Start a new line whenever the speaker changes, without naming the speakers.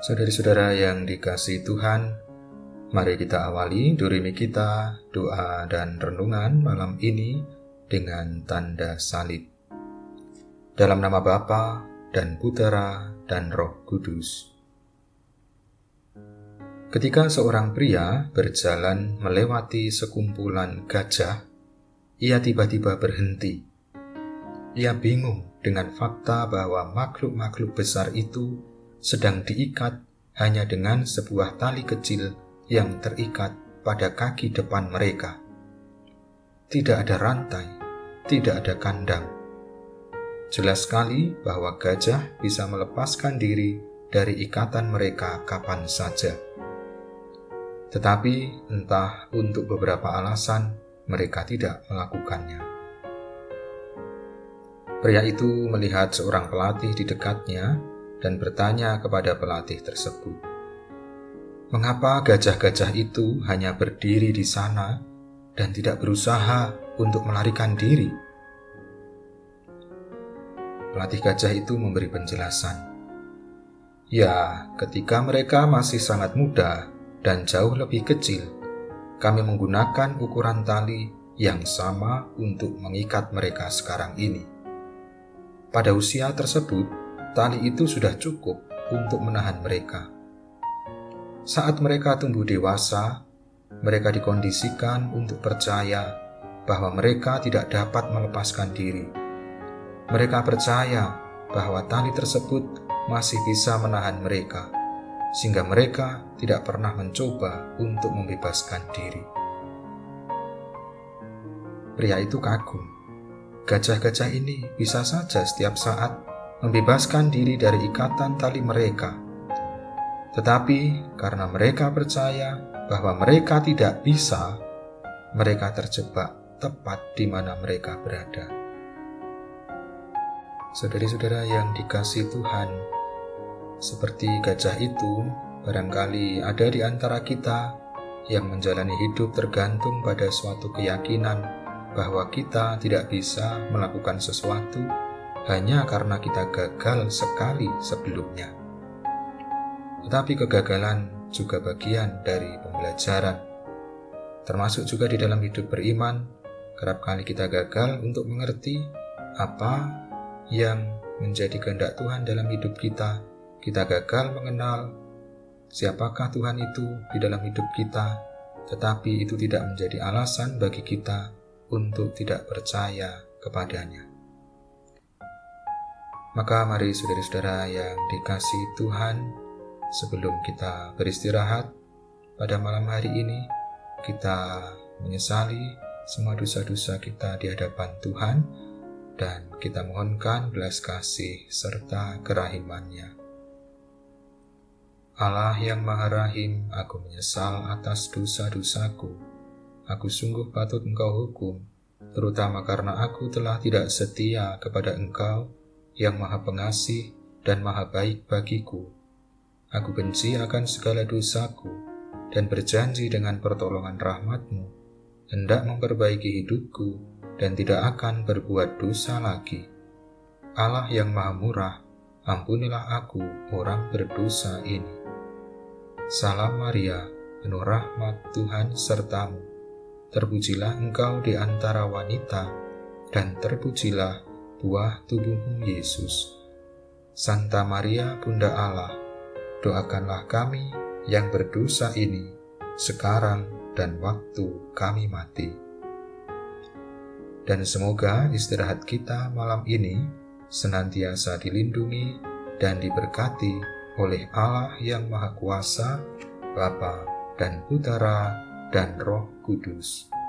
Saudari-saudara yang dikasih Tuhan, mari kita awali durimi kita, doa dan renungan malam ini dengan tanda salib. Dalam nama Bapa dan Putera dan Roh Kudus. Ketika seorang pria berjalan melewati sekumpulan gajah, ia tiba-tiba berhenti. Ia bingung dengan fakta bahwa makhluk-makhluk besar itu sedang diikat hanya dengan sebuah tali kecil yang terikat pada kaki depan mereka. Tidak ada rantai, tidak ada kandang. Jelas sekali bahwa gajah bisa melepaskan diri dari ikatan mereka kapan saja. Tetapi entah untuk beberapa alasan mereka tidak melakukannya. Pria itu melihat seorang pelatih di dekatnya dan bertanya kepada pelatih tersebut, "Mengapa gajah-gajah itu hanya berdiri di sana dan tidak berusaha untuk melarikan diri?" Pelatih gajah itu memberi penjelasan, "Ya, ketika mereka masih sangat muda dan jauh lebih kecil, kami menggunakan ukuran tali yang sama untuk mengikat mereka sekarang ini. Pada usia tersebut, tali itu sudah cukup untuk menahan mereka. Saat mereka tumbuh dewasa, mereka dikondisikan untuk percaya bahwa mereka tidak dapat melepaskan diri. Mereka percaya bahwa tali tersebut masih bisa menahan mereka, sehingga mereka tidak pernah mencoba untuk membebaskan diri. Pria itu kagum. Gajah-gajah ini bisa saja setiap saat membebaskan diri dari ikatan tali mereka. Tetapi karena mereka percaya bahwa mereka tidak bisa, mereka terjebak tepat di mana mereka berada. Saudari-saudara yang dikasih Tuhan, seperti gajah itu, barangkali ada di antara kita yang menjalani hidup tergantung pada suatu keyakinan bahwa kita tidak bisa melakukan sesuatu hanya karena kita gagal sekali sebelumnya. Tetapi kegagalan juga bagian dari pembelajaran. Termasuk juga di dalam hidup beriman, kerap kali kita gagal untuk mengerti apa yang menjadi kehendak Tuhan dalam hidup kita. Kita gagal mengenal siapakah Tuhan itu di dalam hidup kita, tetapi itu tidak menjadi alasan bagi kita untuk tidak percaya kepadanya. Maka mari saudara-saudara yang dikasih Tuhan, sebelum kita beristirahat pada malam hari ini, kita menyesali semua dosa-dosa kita di hadapan Tuhan dan kita mohonkan belas kasih serta kerahimannya. Allah yang Maha Rahim, aku menyesal atas dosa-dosaku. Aku sungguh patut engkau hukum, terutama karena aku telah tidak setia kepada engkau yang maha pengasih dan maha baik bagiku. Aku benci akan segala dosaku dan berjanji dengan pertolongan rahmatmu, hendak memperbaiki hidupku dan tidak akan berbuat dosa lagi. Allah yang maha murah, ampunilah aku orang berdosa ini. Salam Maria, penuh rahmat Tuhan sertamu. Terpujilah engkau di antara wanita, dan terpujilah buah tubuhmu Yesus. Santa Maria Bunda Allah, doakanlah kami yang berdosa ini sekarang dan waktu kami mati. Dan semoga istirahat kita malam ini senantiasa dilindungi dan diberkati oleh Allah yang Maha Kuasa, Bapa dan Putera dan Roh Kudus